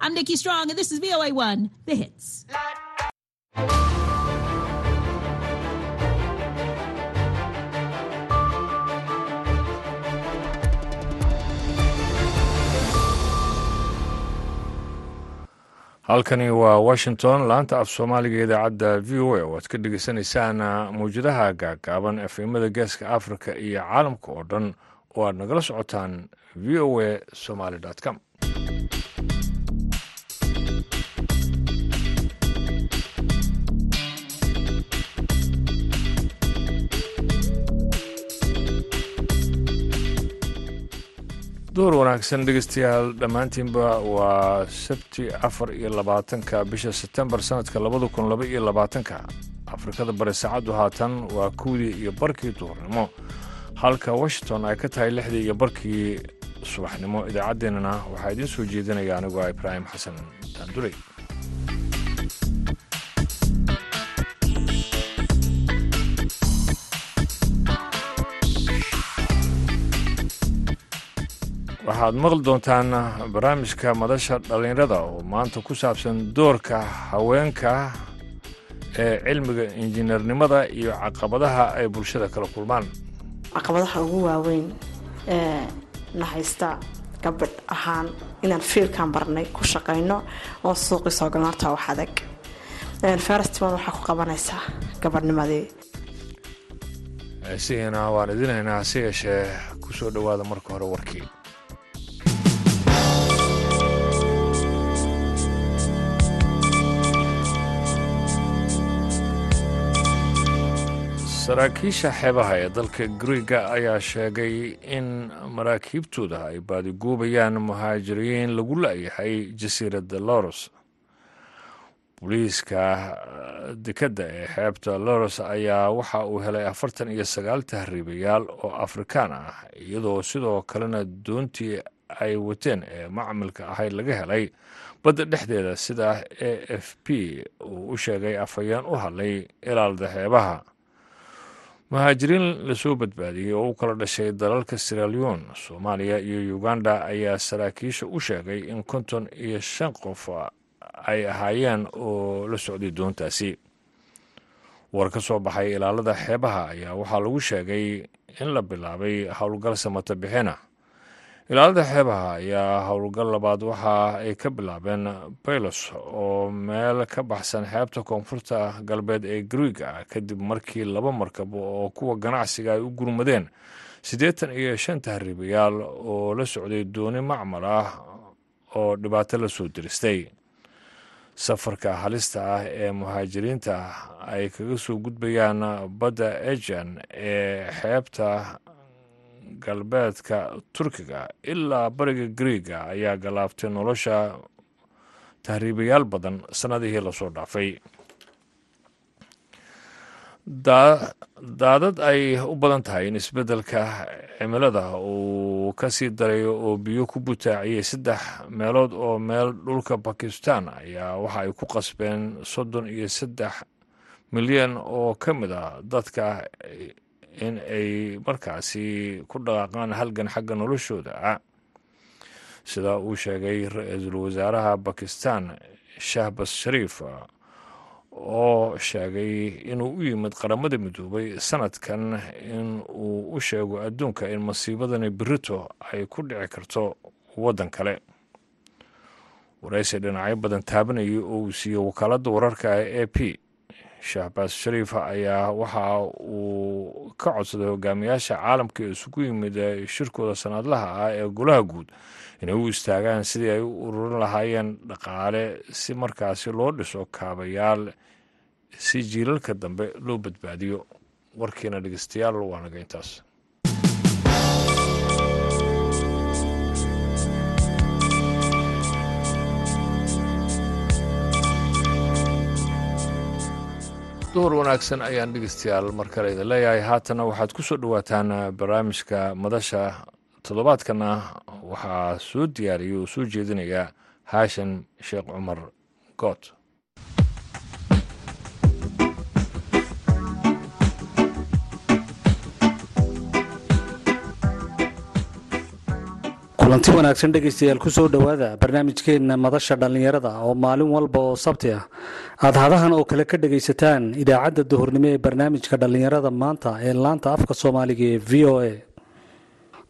I'm Nikki Strong, and this is VOA1, The Hits. halkani waa washington laanta af soomaaliga idaacadda v o a oo aad ka dhegeysanaysaan mawjadaha gaagaaban efemada geeska africa iyo caalamka oo dhan oo aad nagala socotaan v o a somaly com door wanaagsan dhegeystayaal dhammaantiinba waa sabti afar iyo labaatanka bisha sebtembar sanadka labada kun laba iyo labaatanka. Afrikada bari saacaddu haatan waa kuwdii iyo barkii duhurnimo. Halka washington ay ka tahay lixdii iyo barkii subaxnimo. Idaacaddeenana waxaa idiin soo jeedinaya anigu ah ibraahim xasan daanduley waxaad maqli doontaan barnaamijka madasha dhallinyarada oo maanta ku saabsan doorka haweenka ee cilmiga injineernimada iyo caqabadaha ay bulshada kala kulmaan. Caqabadaha ugu waaweyn ee na haysta gabadh ahaan inaan fiilkan barnay ku shaqayno oo suuqii soo galno horta wax adag festival waxaa ku qabanaysaa gabadhnimadii. Sihiina waan idinaynaa hase yeeshee ku soo dhowaada marka hore warkii saraakiisha xeebaha ee dalka griega ayaa sheegay in maraakiibtooda ay baadiguubayaan muhaajiriin lagu la'yahay jasiiradda loros booliiska dekedda ee xeebta loros ayaa waxa uu helay afartan iyo sagaal tahriibayaal oo afrikaan ah iyadoo sidoo kalena doontii ay wateen ee macmilka ahayd laga helay badda dhexdeeda sida a f p uu u sheegay afhayeen u hadlay ilaalda xeebaha muhaajiriin la soo badbaadiyey oo u kala dhashay dalalka siraleon soomaaliya iyo uganda ayaa saraakiisha u sheegay in konton iyo shan qof ay ahaayeen oo la socday doontaasi. War ka soo baxay ilaalada xeebaha ayaa waxaa lagu sheegay in la bilaabay howlgal samata bixina ilaalada xeebaha ayaa howlgal labaad waxa ay ka bilaabeen baylos oo meel ka baxsan xeebta koonfurta galbeed ee griiga ah kadib markii laba markab oo kuwa ganacsiga ay u gurmadeen. Siddeetan iyo shan tahriibayaal oo la socday dooni macmal ah oo dhibaato la soo diristay. Safarka halista ah ee muhaajiriinta ay kaga soo gudbayaan badda ejan ee xeebta galbeedka turkiga ilaa bariga griiga ayaa galaabtay nolosha tahriibayaal badan sannadihii la soo dhaafay. Daadad ay u badan tahay in isbeddelka cimilada uu ka sii darayo oo biyo ku butaaciyey saddex meelood oo meel dhulka bakistan ayaa waxa ay ku qasbeen soddon iyo saddex milyan oo ka mid a dadka in ay markaasi ku dhaqaaqaan halgan xagga noloshooda. Ah sida uu sheegay ra'iisul wasaaraha bakistan shahbas shariif oo sheegay inuu u yimid qaramada midoobay sanadkan in uu u sheego adduunka in masiibadani berito ay ku dhici karto waddan kale. Waraysi dhinacyo badan taabanayay oo uu siiyey wakaaladda wararka ee a p shahbaas shariif ayaa waxa uu ka codsaday hogaamiyaasha caalamka ee isugu yimid shirkooda sanadlaha ah ee golaha guud. Inay u istaagaan sidii ay u ururin lahaayeen dhaqaale si markaasi loo dhiso kaabayaal si jiilalka dambe loo badbaadiyo. Warkiina dhegeystayaal waa naga intaas duhur wanaagsan ayaan dhegeystayaal mar kale idin leeyahay. Haatana waxaad ku soo dhowaataan barnaamijka madasha toddobaadkana. Waxaa soo diyaariyay oo soo jeedinaya haashan sheekh cumar good kulanti wanaagsan dhegaystayaal ku soo dhowaada barnaamijkeenna madasha dhallinyarada oo maalin walba oo sabti ah. Aada hadahan oo kale ka dhegaysataan idaacadda duhurnimo ee barnaamijka dhallinyarada maanta ee laanta afka soomaaliga ee v o a.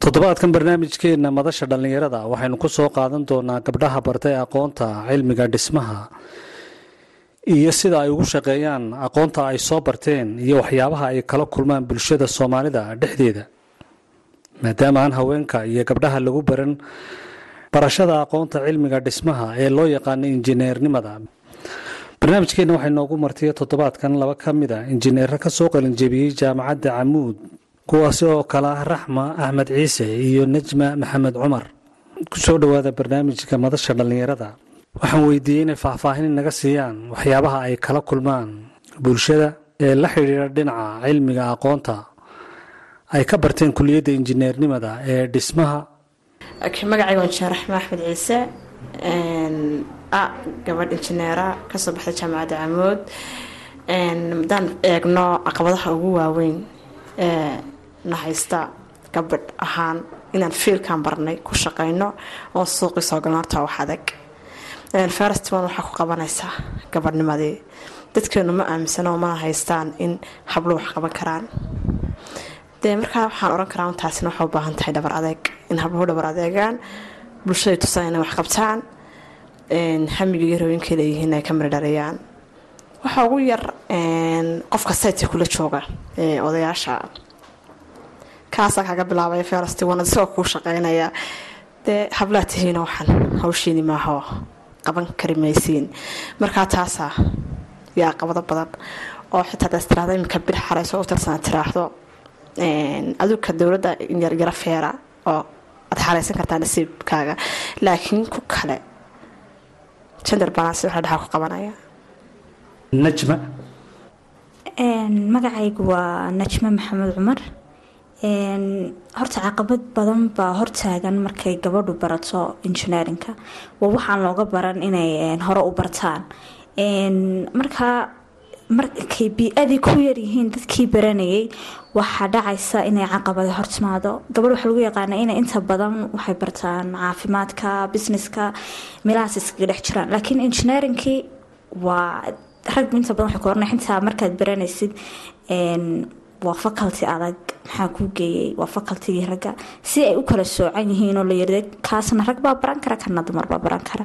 Toddobaadkan barnaamijkeenna madasha dhallinyarada waxaynu ku soo qaadan doonaa gabdhaha bartay aqoonta cilmiga dhismaha iyo sida ay ugu shaqeeyaan aqoonta ay soo barteen iyo waxyaabaha ay kala kulmaan bulshada soomaalida dhexdeeda maadaama aan haweenka iyo gabdhaha lagu baran barashada aqoonta cilmiga dhismaha ee loo yaqaano injineernimada. Barnaamijkeenna waxay noogu martiya toddobaadkan laba ka mid a injineero ka soo jaamacadda camuud kuwaasi oo kale ah raxma axmed ciise iyo najma maxamed cumar. Kusoo dhowaada barnaamijka madasha dhallinyarada. Waxaan weydiiyey inay faahfaahin naga siiyaan waxyaabaha ay kala kulmaan bulshada ee la xidhiidha dhinaca cilmiga aqoonta ay ka barteen kuliyadda injineernimada ee dhismaha. Magacayga injineer raxma axmed ciise. A gabadh injineera ka soo baxday jaamacadda camood haddaan eegno caqabadaha ugu waaweyn ee na haysta gabadh ahaan inaan fiilkan barnay ku shaqayno oo suuqii soo galno horta wax adag. Farastman waxaa ku qabanaysaa gabadhnimadii. Dadkeenu ma aaminsano oo mana haystaan in hablo wax qaban karaan dee markaa waxaan oran karaa taasina waxay u baahan tahay dhabar adeeg. In habluhu dhabar adeegaan bulshaday tusaan inay wax qabtaan hamiga iyo rooyinkay leeyihiin ay ka mirdhareeyaan waxaa ugu yar qofka saytka kula jooga odayaasha. Kaasaa kaga bilaabaya ferasti wana isagoo kuu shaqeynaya. Dee hablaa tihiina waxaan hawshiini maaho qaban kari maysiin markaa taasaa yaa qabado badan. Oo xitaa daas tiraahda iminka bir xarayso u tirsana tiraahdo aduka dowladda yaryaro feera oo aad xaraysan kartaa nasiibkaaga. Laakiin ku kale jender balance waxa dhaxa ku qabanaya. Najma? Magacaygu waa najme maxamed cumar. Horta caqabad badan baa hortaagan markay gabadhu barato injineerinka waa waxaan looga baran inay hore u bartaan. Markaa markay bii-adii ku yaryihiin dadkii baranayay waxaa dhacaysa inay caqabada hortimaado. Gabadh waxaa lagu yaqaana inay inta badan waxay bartaan caafimaadka businesska meelahaas iskaga dhex jiraan. Laakiin injineerinkii waa rag inta badan waxay ku oranay xitaa markaad baranaysid waa faculty adag maxaa kuu geeyay waa facultigii ragga. Si ay u kala soocan yihiin oo la yirda kaasna rag baa baran kara kana dumar baa baran kara.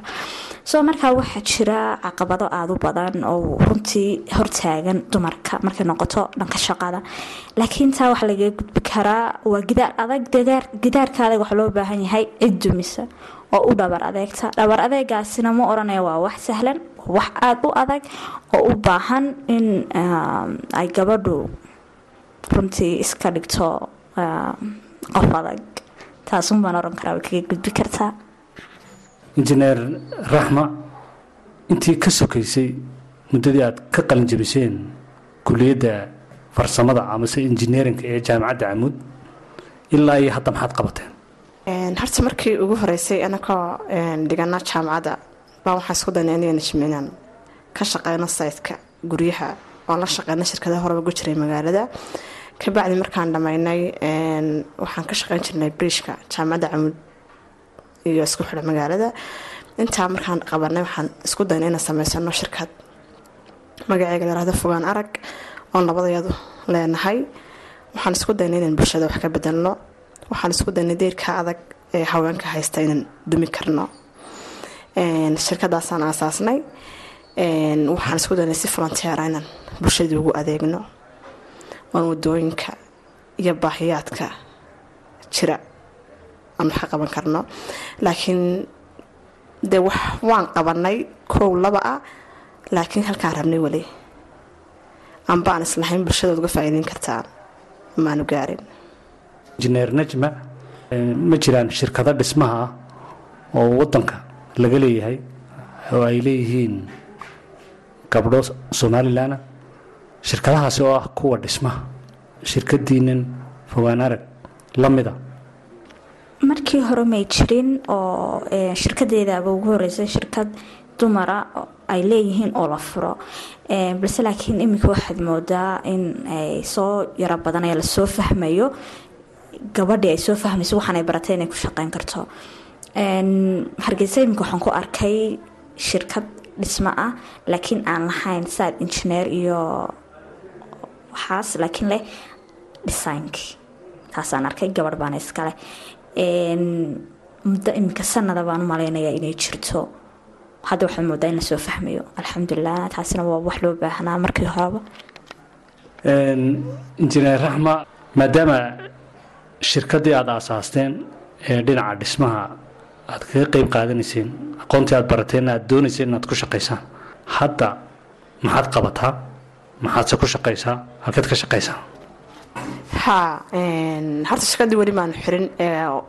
Soo markaa waxaa jira caqabado aada u badan oo runtii hortaagan dumarka markay noqoto dhanka shaqada. Laakiin taa waxaa lagaga gudbi karaa waa gidaar adag gidaarka adag waxaa loo baahan yahay cid oo u dhabar adeegta. Dhabar adeegaasina ma oranaya waa wax sahlan wax aada u adag oo u baahan in ay gabadhu runtii iska dhigto qof adag. Taasun baan oran karaa way kaga gudbi kartaa injineer raxma intii ka sokaysay muddadii aad ka qalinjabiseen kuliyadda farsamada amase injineerinka ee jaamacadda camuud ilaa iyo hadda maxaad qabateen? Horta markii ugu horeysay anakoo dhigana jaamacadda baa waxaan isku daynay aniga najmi inaan ka shaqeyno saytka guryaha oon la shaqeyna shirkadaha horeba gu jiray magaalada. Kabacdi markaan dhammaynay waxaan ka shaqeyn jirnay briishka jaamacadda camuud iyo isku xidha magaalada. Intaa markaan qabanay waxaan isku daynay inaan sameysano shirkad. Magaceega layirahdo fogaan arag oon labadayadu leenahay. Waxaan isku daynay inaan bulshada wax ka bedelno. Waxaan isku daynay deyrka adag ee haweenka haysta inaan dumi karno. Shirkadaasaan aasaasnay waxaan isku daynay si volonteera inaan bulshadii ugu adeegno. Oon waddooyinka iyo baahiyaadka jira aan wax ka qaban karno. Laakiin dee waan qabanay kow laba ah laakiin halkaan rabnay weli. Amba islahayn bulshada uga faa'iideyn kartaa maanu gaarin. Injineer najma ma jiraan shirkado dhismaha ah oo wadanka laga leeyahay oo ay leeyihiin gabdho somalilan shirkadahaasi oo ah kuwa dhismaha shirkadiinan fogaan arag la mida markii hore may jirin oo shirkadeedaaba ugu horeysay shirkad dumara ay leeyihiin oo la furo balse laakiin iminka waxaad moodaa in ay soo yaro badanaya la soo fahmayo gabadhii ay soo fahmayso waxaan ay baratay inay ku shaqeyn karto. Hargeysa iminka waxaan ku arkay shirkad dhismo ah laakiin aan lahayn saad injineer iyo waxaas laakiin leh dhisaynkii taasaan arkay gabadh baana iskale muddo iminka sanada baan malaynayaa inay jirto. Hadda waxaa moodaa in la soo fahmayo. Alxamdulilah taasina waa wax loo baahnaa markii horeba injineer raxma maadaama shirkaddii aada aasaasteen ee dhinaca dhismaha aad kaga qeyb qaadanayseen aqoontii aad barateen aad doonayseen inaad ku shaqaysaan hadda maxaad qabataa? Maxaadse ku shaqaysaa? Halkeed ka shaqaysaa? Ha horta shirkadii weli maanu xirin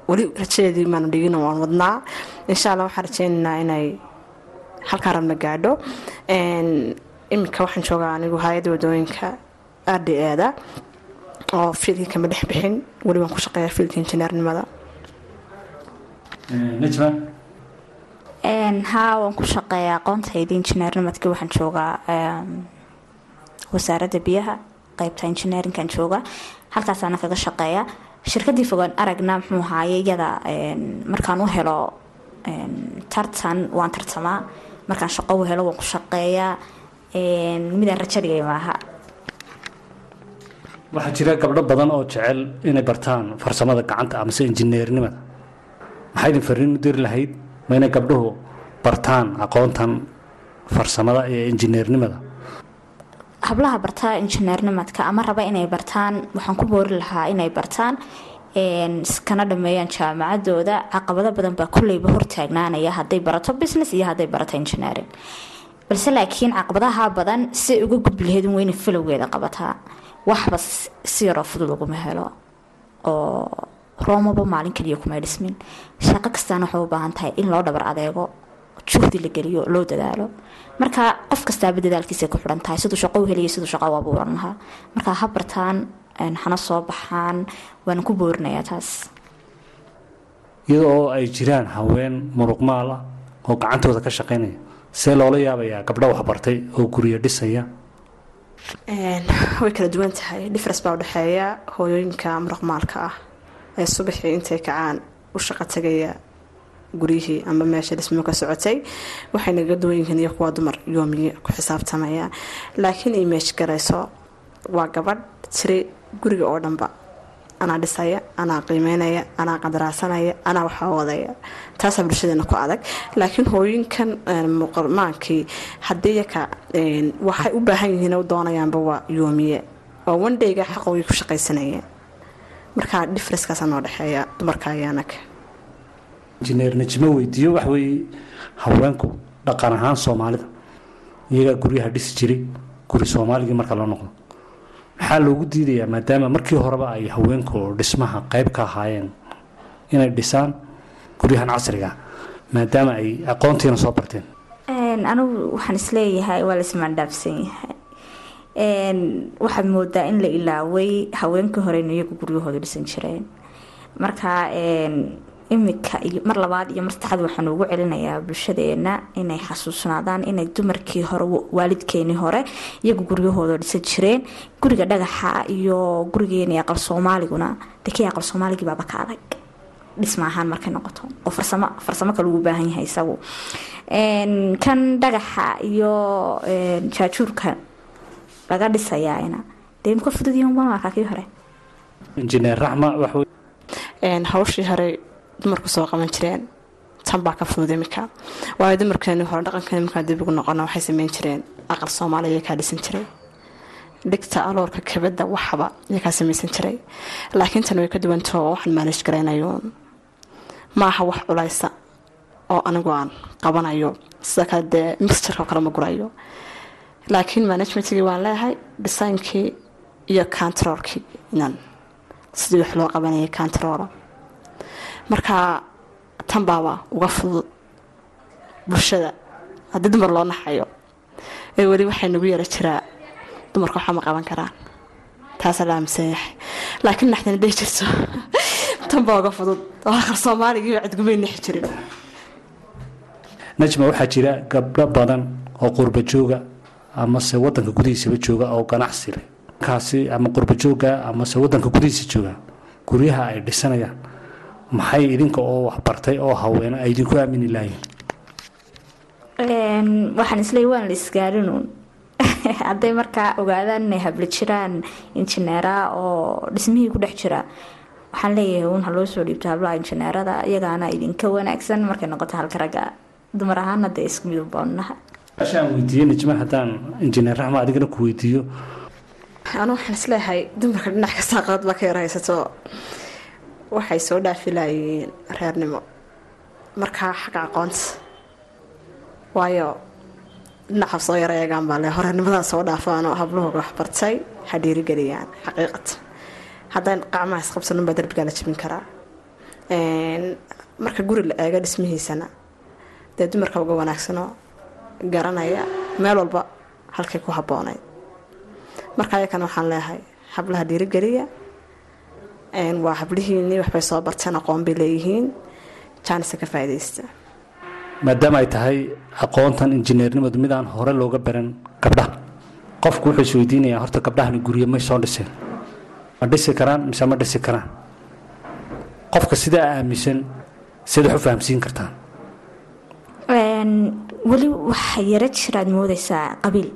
weli rajadeedii maanu dhigin waan wadnaa. Insha alla waxaan rajeynaynaa inay halkaa rabna gaadho. Iminka waxaan joogaa anigu hay'adda waddooyinka r d eeda oo fiilkii kama dhex bixin. Weli waan ku shaqeeya fiilka injineernimada najma haa waan ku shaqeeyaa aqoontayda injineernimadkii waxaan joogaa wasaaradda biyaha qeybta injineerinkan jooga halkaasaana kaga shaqeeya. Shirkadii fogaan aragna muxuu ahaaye iyada markaan u helo tartan waan tartamaa. Markaan shaqo u helo waan ku shaqeeyaa. Midaan rajo dhigay maaha waxaa jira gabdho badan oo jecel inay bartaan farsamada gacanta amase injineernimada maxaa idin fariin u diri lahayd ma inay gabdhuhu bartaan aqoontan farsamada ee injineernimada. Hablaha bartaa injineernimadka ama raba inay bartaan waxaan ku boori lahaa inay bartaan iskana dhameeyaan jaamacadooda. Caqabado badan baa kulleyba hortaagnaanaya hadday barato business iyo hadday barato engineering. Balse laakiin caqabadaha badan si uga gudbi laheyd weyna falowgeeda qabataa. Waxba si yaroo fudud laguma helo oo roomaba maalin kaliya kumay dhismin. Shaqo kastaana waxay u baahan tahay in loo dhabar adeego juhdi la geliyo loo dadaalo. Marka qof kastaaba dadaalkiisa ku xiran tahay siduu shaqo u heliya siduu shaqo u abuuran lahaa. Marka ha bartaan hana soo baxaan waana ku boorinayaa taas. Iyada oo ay jiraan haween muruqmaal ah oo gacantooda ka shaqaynaya see loola yaabayaa gabdho waxbartay oo guryo dhisaya? Way kala duwan tahay. Difference baa udhexeeya hooyooyinka muruqmaalka ah ee subaxii intay kacaan u shaqo tagaya guryihii amba meesha dhismo ka socotay. Waxay naga duwanyihiin iyo kuwa dumar yoomiye ku xisaabtamaya. Laakiin image garayso waa gabadh tiri guriga oo dhanba. Anaa dhisaya anaa qiimeynaya anaa qadaraasanaya anaa waxaa wadaya taasaa bulshadeena ku adag. Laakiin hooyinkan muqarmaankii haddii yaka waxay u baahan yihiin u doonayaanba waa yoomiye. Oo wandhayga xaqoogii ku shaqaysanayeen markaa differencekaasa noo dhexeeya dumarka iyo anaga injineer najmo weydiiyo wax weeye haweenku dhaqan ahaan soomaalida. Iyagaa guryaha dhisi jiray guri soomaaligii marka loo noqdo. Maxaa loogu diidayaa maadaama markii horeba ay haweenku dhismaha qayb ka ahaayeen inay dhisaan guryahan casriga maadaama ay aqoontiina soo barteen. Anigu waxaan is leeyahay waa la ismaandhaafsan yahay waxaad moodaa in la ilaaway haweenkii horeyna iyagu guryahooda dhisan jireen. Marka imika iyo mar labaad iyo mar saddexaad waxaan ugu celinayaa bulshadeena inay xasuusnaadaan inay dumarkii hore waalidkeenii hore iyagu guryahooda dhisan jireen. Guriga dhagaxa iyo gurigeeni aqal soomaaliguna dekii aqal soomaaligii baaba ka adag. Dhisma ahaan markay noqoto oo farsamo farsamo kale ugu baahan yahay isagu. Kan dhagaxa iyo jaajuurka laga dhisayaana dee muka fududyihin baan arkaa kii hore? Injineer raxma wax hawshii hore dumarku soo qaban jireen. Tan baa ka fudud imika waayo dumarkeeni hore dhaqankeeni markaa dib ugu noqona waxay sameyn jireen. Aqal soomaaliya kaa dhisan jiray. Dhigta aloorka kabada waxba iyakaa samaysan jiray. Laakiin tan way ka duwantao waxaan maalish garaynayuun maaha wax culaysa oo anigu aan qabanayo. Sida kale dee mixturka kale ma gurayo laakiin managementkii waan leeyahay dhisaynkii iyo controlkii inaan sidii wax loo qabanayay controlo marka tan baaba uga fudud bulshada. Haddii dumar loo naxayo ee weli waxay nagu yara jiraa. Dumarka waxaa ma qaban karaan. Taasaa la aaminsan yahay. Laakiin naxdana day jirto. Tan baa uga fudud. Oo aqal soomaaligii cidgumay nixi jirin. Najma waxaa jira gabdho badan oo qurba jooga amase wadanka gudihiisaba jooga oo ganacsi leh. Kaasi ama qurbajooga amase wadanka gudihiisa jooga guryaha ay dhisanayaan. Maxay idinka oo waxbartay oo haweena ay idinku aamini lahayn waxaan isleey waan la isgaarinuun hadday markaa ogaadaan inay habla jiraan injineera oo dhismihii ku dhex jira waxaan leeyahay uun haloo soo dhiibto hablaha injineerada iyagaana idinka wanaagsan markay noqoto halka ragga dumar ahaana dee isku aan weydiiye nijma haddaan injineer raxma adigana ku weydiiyo. Anu waxaan is leeyahay dumarka dhinac kastaa qalad baa ka yar waxay soo dhaafilayeen reernimo. Markaa xagga aqoonta waayo dhinaca soo yar eegaan baa le horeernimadaa soo dhaafaanoo habluhooga waxbartay ha dhiirigeliyaan xaqiiqata haddaan qacmaha isqabsanin baa darbigaa la jabin karaa. Marka guri la eego dhismihiisana dee dumarka uga wanaagsanoo garanaya meel walba halkay ku habboonayd marka ayakana waxaan leeyahay hablaha dhiirigeliya waa hablihiinii waxbay soo barteen aqoon bay leeyihiin. Jaanisa ka faaidaysta maadaama ay tahay aqoontan injineernimadu mid aan hore looga baran gabdhaha. Qofku wuxuu isweydiinayaa horta gabdhahani guryo may soo dhiseen ma dhisi karaan mise ma dhisi karaan? Qofka sidaa aaminsan siad wax u fahamsiin kartaan weli waxa yaro jiraad moodeysaa qabiil.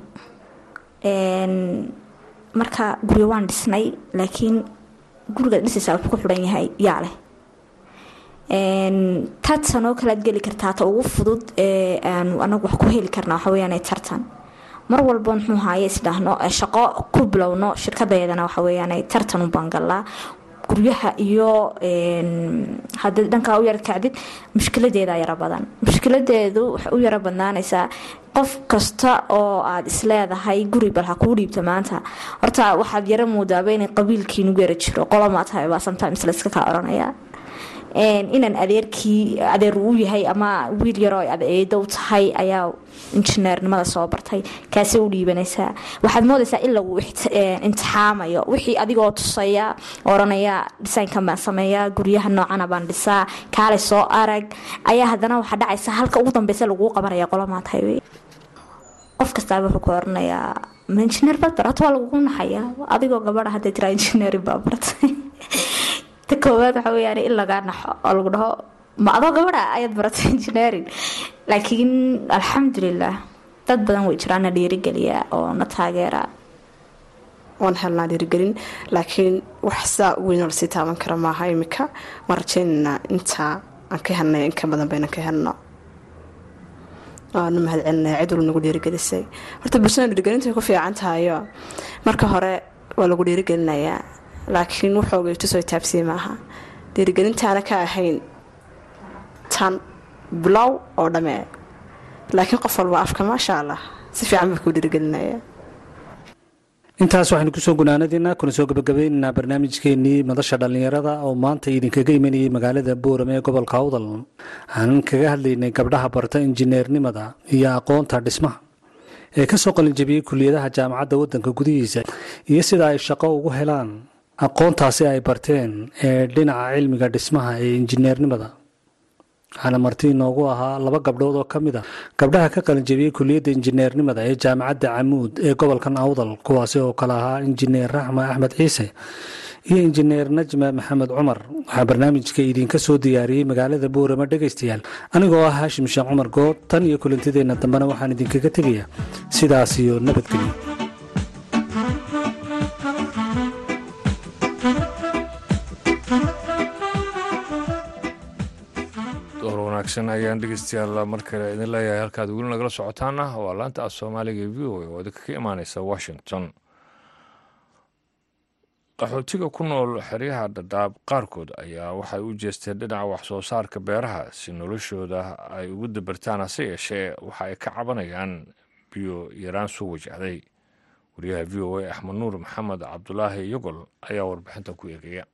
Marka guryo waan dhisnay laakiin gurigaad dhisaysaa wuxuu ku xidhan yahay yaa leh. Tartan oo kale aad geli kartaa ta ugu fudud ee aanu anagu wax ku heli karna waxa weyaan tartan. Mar walba muxuu haaye isdhahno shaqo ku bilowno shirkadeedana waxa weyaan tartan u baangallaa guryaha iyo haddii dhankaa u yara kacdid mushkiladeeda yaro badan. Mushkiladeedu waxay u yaro badnaanaysaa qof kasta oo aad isleedahay guri bal ha kuu dhiibta maanta. Horta waxaad yaro moodaaba inay qabiilkiinugu yara jiro. Qolomaa tahay baa sometimes layska kaa oranaya inaan adeerkii adeer uu yahay ama wiil yaroo ad eedow tahay ayaa injineernimada soo bartay kaasay u dhiibanaysaa waxaad moodaysaa in lagu imtixaamayo wixii adigoo tusaya oranaya dhisaynkan baan sameeyaa guryaha noocana baan dhisaa kaalay soo arag. Ayaa haddana waxaa dhacaysa halka ugu dambeysa laguu qabanaya qolamaa tahay qof kastaaba wuxuu ku oranayaa ma injineer baad barato waa lagugu naxaya adigoo gabadha hadday tiraa injineeri baa bartay ta koowaad waxa weyaan in lagaa naxo oo lagu dhaho ma adoo gabadha ayaad baratay engineering. Laakiin alxamdulilah dad badan way jiraana dhiirigeliya oo na taageera. Waan helnaa dhiirigelin laakiin wax saa weyn oo la sii taaban kara maaha imika ma rajaynana intaa aan ka helnay inka badan baynan ka helno. Waanu mahad celinaya cid nagu dhiirigelisay. Horta bulshada dhiirigelinta ku fiican tahayo marka hore waa lagu dhiirigelinayaa laakiin wuxooga tusoo taabsiye maaha. Dhiirigelintaana ka ahayn tan bilow oo dhammee laakiin qof walba afka maasha allah si fiican baa dhiirigelinaya intaas waxaynu ku soo gunaanadiina kuna soo gabagabaynaynaa barnaamijkeenii madasha dhallinyarada oo maanta idinkaga imanayay magaalada boorame ee gobolka awdal. Aanan kaga hadlaynay gabdhaha barta injineernimada iyo aqoonta dhismaha ee ka soo qalinjabiyey kuliyadaha jaamacadda wadanka gudihiisa iyo sida ay shaqo ugu helaan aqoontaasi ay barteen ee dhinaca cilmiga dhismaha ee injineernimada. Waxaana marti inoogu ahaa laba gabdhood oo ka mid a gabdhaha ka qalinjabiyey kuliyadda injineernimada ee jaamacadda camuud ee gobolkan awdal kuwaasi oo kale ahaa injineer raxma axmed ciise iyo injineer najma maxamed cumar. Waxaa barnaamijka idinka soo diyaariyey magaalada boorama dhegaystayaal? Anigoo ah haashim sheekh cumar good tan iyo kulantideenna dambena waxaan idinkaga tegayaa. Sidaas iyo nabadgelyo wanaagsan ayaan dhegeystayaal mar kale. Idin leeyahay halkaad weli nagala socotaana waa laanta af soomaaliga v o a oo idinka ka imaaneysa washington. Qaxootiga ku nool xeryaha dhadhaab qaarkood ayaa waxay u jeesteen dhinaca waxsoo saarka beeraha si noloshooda ay ugu dabartaan hase yeeshee waxa ay ka cabanayaan biyo yaraan soo wajahday. Wariyaha v o a axmed nuur maxamed cabdulaahi yogol ayaa warbixintan ku eegaya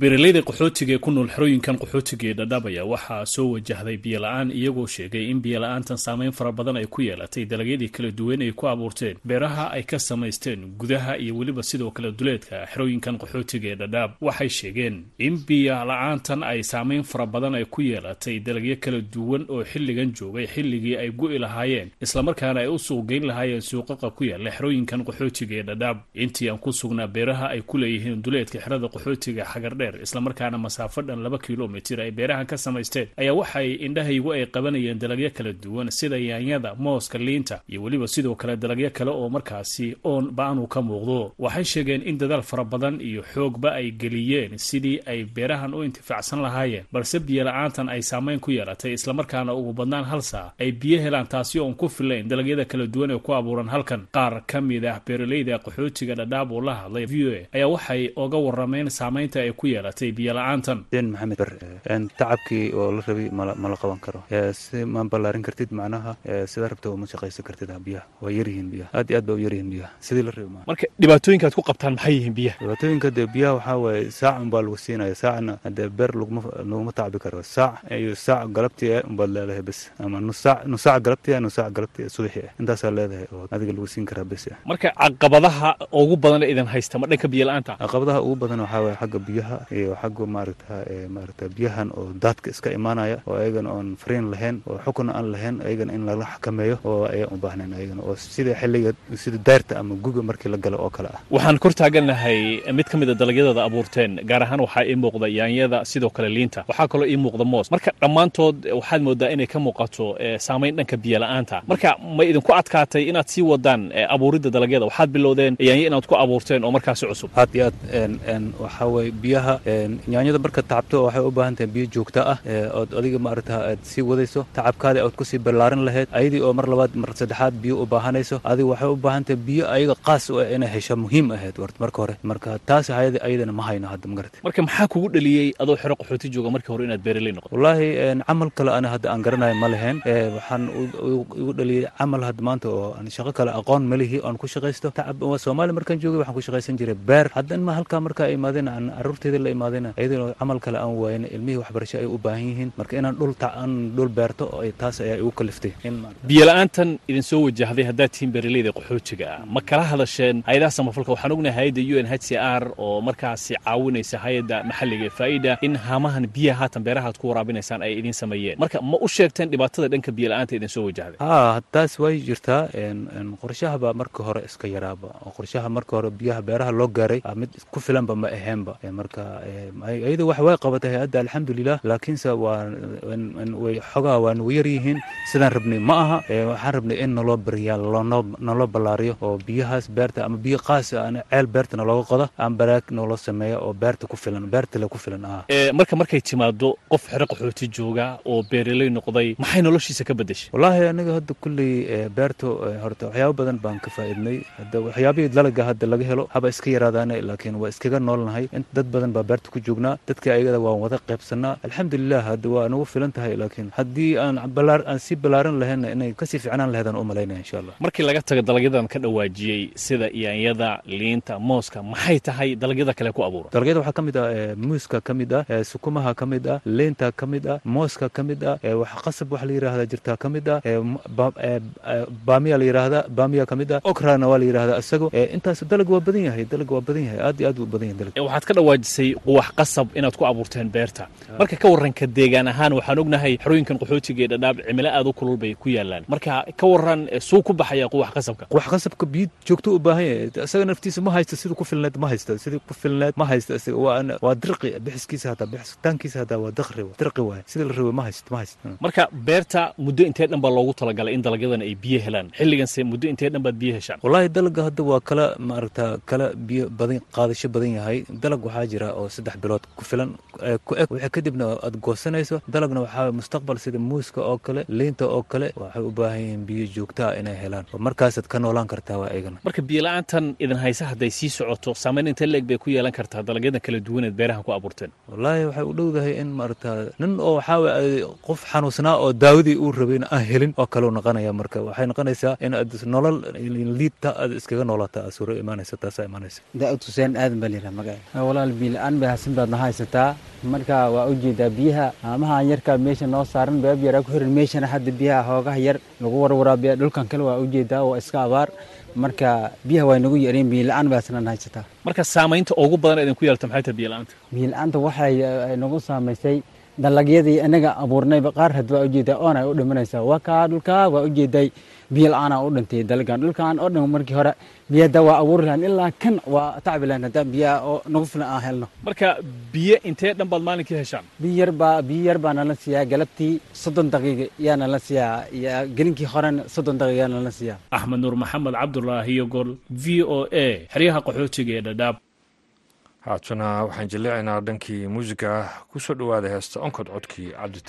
beeraleyda qaxootiga ee ku nool xerooyinkan qaxootiga ee dhadhabaya waxaa soo wajahday biyola-aan iyagoo sheegay in biyola-aantan saameyn fara badan ay ku yeelatay. Dalagyadii kala duwan ay ku abuurteen. Beeraha ay ka samaysteen gudaha iyo weliba sidoo kale duleedka xerooyinkan qaxootiga ee dhadhaab waxay sheegeen in biyola-aantan ay saameyn fara badan ay ku yeelatay. Dalagyo kala duwan oo xilligan joogay xilligii ay gu'i lahaayeen islamarkaana ay u suuqgeyn lahaayeen suuqaqa ku yaalla xerooyinkan qaxootiga ee dhadhaab intii aan ku sugnaa beeraha ay ku leeyihiin duleedka xerada qaxootiga xagardhe dheer islamarkaana masaafo dhan laba kilomitir ay beerahan ka samaysteen ayaa waxay indhahaygu ay qabanayeen dalagyo kala duwan sida yaanyada mooska liinta iyo weliba sidoo kale dalagyo kale oo markaasi oon ba'anu ka muuqdo. Waxay sheegeen in dadaal fara badan iyo xoogba ay geliyeen sidii ay beerahan u intifaacsan lahaayeen balse biyola-aantan ay saameyn ku yeelatay islamarkaana ugu badnaan hal saa ay biyo helaan taasi oon ku filayn dalagyada kala duwan ee ku abuuran halkan. Qaar ka mid ah beeraleyda qaxootiga dhadhaab oo la hadlay v o a ayaa waxay oga warameen saameynta ay ku yeelatay biyola-aantan xuseen maxamed ber tacabkii oo la rabay mala qaban karo. Si ma ballaarin kartid macnaha sidaa rabta uma shaqaysan kartid biyaha. Waa yaryihiin biyaha. Aad iyo aad ba u yaryihiin biyaha. Sidii la rabay maaha marka dhibaatooyinka aad ku qabtaan maxay yihiin biyaha? Dhibaatooyinka dee biyaha waxaa waaye saac unbaa lagu siinaya saacna dee beer laguma laguma tacbi karo. Saac iyo saac galabtii eh unbaad leedahay bes. Ama nus saac nus saac galabtii nus saac galabtii subaxii ah intaasaa leedahay oo adiga lagu siin karaa bes marka caqabadaha ugu badan ee idin haysta ma dhanka biyo la'aanta? Caqabadaha ugu badan waxaa waaye xagga biyaha iyo xagga maaragta maaragta biyahan oo daadka iska imaanaya oo ayagana oon fariin lahayn oo xukun aan lahayn ayagana in lala xakameeyo oo ayaan u baahnayn ayagana oo sida xilliga sida daarta ama guga markii la galo oo kale ah. Waxaan kor taaganahay mid ka mid a dalagyadooda abuurteen gaar ahaan waxaa ii muuqda yaanyada sidoo kale liinta. Waxaa kaloo ii muuqda moos. Marka dhammaantood waxaad moodaa inay ka muuqato saamayn dhanka biyo la'aanta. Marka ma idinku adkaatay inaad sii wadaan abuuridda dalagyada waxaad bilowdeen yaanyo inaad ku abuurteen oo markaasi cusub. Aad iyo aad waxaa waye biyaha yaanyada marka tacabto waxay u baahan tahay biyo joogta ah ood adiga maaragta aad sii wadayso tacabkaadi aad ku sii ballaarin lahayd ayadii oo mar labaad mar saddexaad biyo u baahanayso adiga waxay u baahan tahay biyo ayaga qaas u ah inay hesho muhiim ahayd marka hore. Marka taas hayada ayadana ma hayno hadda magarata marka maxaa kugu dhaliyey adoo xero qaxooti jooga markii hore inaad beeraley noqoto? Wallaahi camal kale ana hadda aan garanayo ma lahayn. Waxaan igu dhaliyey camal hadda maanta oo aan shaqo kale aqoon malihi oan ku shaqaysto. Tacab soomaaliya markaan joogay waxaan ku shaqaysan jiray beer. Haddan ma halkaa markaa imaadeen aan carruurteeda la imaadeen ayadana camal kale aan waayna ilmihii waxbarasho ay u baahan yihiin. Marka inaan dhul aan dhul beerto oo taas ayaa igu kaliftay. Biyo la'aantan idin soo wajahday haddaad tihiin beeraleyda qaxootiga ah. Ma kala hadasheen hay'adaha samafalka? Waxaan ognahay hay'adda u n h c r oo markaasi caawinaysa hay'adda maxalliga faa'ida in haamahan biyaha haatan beerahaad ku waraabinaysaan ay idiin sameeyeen. Marka ma u sheegteen dhibaatada dhanka biyo la'aanta idin soo wajahday haa taas way jirtaa. Qorshahaba marka hore iska yaraaba. Qorshaha marka hore biyaha beeraha loo gaaray mid ku filanba ma aheenba marka iyada wax way qabatay hay'adda alxamdulilah laakiinse way xogaa waa nugu yar yihiin. Sidaan rabnay ma aha. Waxaan rabnay in naloo bariyaa naloo ballaariyo oo biyahaas beerta ama biyo qaasa aan ceel beerta nalooga qodo aan baraag naloo sameeyo oo beerta ku filan beertale ku filan ah marka markay timaado qof xero qaxooti jooga oo beeraley noqday maxay noloshiisa ka bedeshay wallaahi aniga hadda kulley beerta horta waxyaabo badan baan ka faa'iidnay. Hadda waxyaabihii dalaga hadda laga helo haba iska yaraadaane laakiin waa iskaga noolnahay. Dad badan baa beerta ku joognaa dadka ayagada waan wada qaybsanaa. Alxamdulilah hadda waa nagu filan tahay laakiin haddii aan sii ballaaran lahayna inay ka sii ficnaan lahaydaan u malaynaya insha allah. Markii laga tago dalagyadan ka dhawaajiyey sida yaanyada liinta mooska maxay tahay dalagyada kale ku abuura? Dalagyada waxaa ka mid ah muuska ka mid ah sukumaha ka mid ah liinta ka mid ah mooska ka mid ah wax qasab wax la yidhaahda jirtaa ka mid ah baamiya la yidhaahda baamiya ka mid ah okrana waa la yidhahda isago intaas dalag waa badan yahay dalag waa badan yahay aad iyo aad u badan yahay dalag. Waxaad ka dhawaajisay quwax qasab inaad ku abuurteen beerta. Marka ka waranka deegaan ahaan waxaan ognahay xerooyinkan qaxootiga ee dhadhaab cimilo aad u kulul bay ku yaalaan marka ka waran suu ku baxaya quwax qasabka. Quwax qasabka biyo joogto u baahan yahay. Isaga naftiisa ma haysto siduu ku filneed ma haysto sidii ku filneed ma haysto isaga. Waa waa dirqi bixiskiisa hataa bixitaankiisa hataa waa daqri dirqi waay. Sidii la rabay ma haysto ma haysto marka beerta muddo intee dhan baa loogu talagalay in dalagyadan ay biyo helaan. Xilliganse muddo intee dhan baad biyo heshaan. Wallaahi dalaga hadda waa kala maaragta kala biyo badan qaadasho badan yahay. Dalag waxaa jira oo saddex bilood ku filan ku eg. Wixii kadibna aad goosanayso dalagna waxaa mustaqbal sida muuska oo kale liinta oo kale waxay u baahan yihiin biyo joogtaa inay helaan. Oo markaasaad ka noolaan kartaa waa eegana. Marka biyo la'aantan idin haysa hadday sii socoto saamayn intee leeg bay ku yeelan kartaa dalagyadan kala duwaneed beeraha ku abuurteen? Wallaahi waxay u dhowdahay in maaragta nin oo waxaa qof xanuunsanaa oo daawadii uu rabayna aan helin oo kaleu noqonaya marka. Waxay noqonaysaa in aad nolol liidta aad iskaga noolata suuro imaanaysa taasaa imaanaysa daa'ud xuseen aadan baa layidhaha magaca walaal biila-aan bay hasin baadna haysataa. Marka waa u jeedaa biyaha haamahan yarkaa meesha noo saaran beeb yaraa ku xiran meeshana hadda biyaha hoogaha yar lagu warwaraabiya dhulkan kale waa u jeedaa waa iska abaar. Marka biyaha waa nagu yareen biila-aan bay hasnan haysataa. Marka saamaynta ugu badan idinku yeelta maxay tahay biyo la'aanta? Biyo la'aanta waxay nagu saamaysay dalagyadii inaga abuurnayba qaar had waa u jeedaa oon ay u dhimanaysaa. Waa kaa dhulkaa waa ujeeday biyo la'aanaa u dhintay dalagan dhulkan oo dhan markii hore biyada waa abuuri lahayn. Ilaa kan waa tacbi lahayn haddaan biyaha oo nagu filan aan helno. Marka biyo intee dhan baad maalinkii heshaan? Biyo yar baa biyo yar baa nala siiyaa galabtii soddon daqiiqa yaa nala siiyaa iyo gelinkii horena soddon daqiiqa yaa nala siiyaa axmed nuur maxamed cabdulaahi iyo gol v o a xeryaha qaxootiga ee dhadhaab haatuna waxaan jilleecaynaa dhankii muusiga ku soo dhowaada heesta onkod codkii cabdi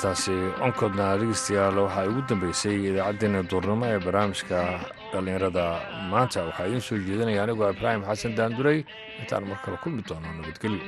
heestaasi onkodna dhegeystayaal waxaa ugu dambeysay idaacaddeenna duurnimo ee barnaamijka dhallinyarada maanta waxaa idiin soo jeedinaya anigoo ibraahim xasan daanduray intaan mar kale kulmi doono nabadgelyo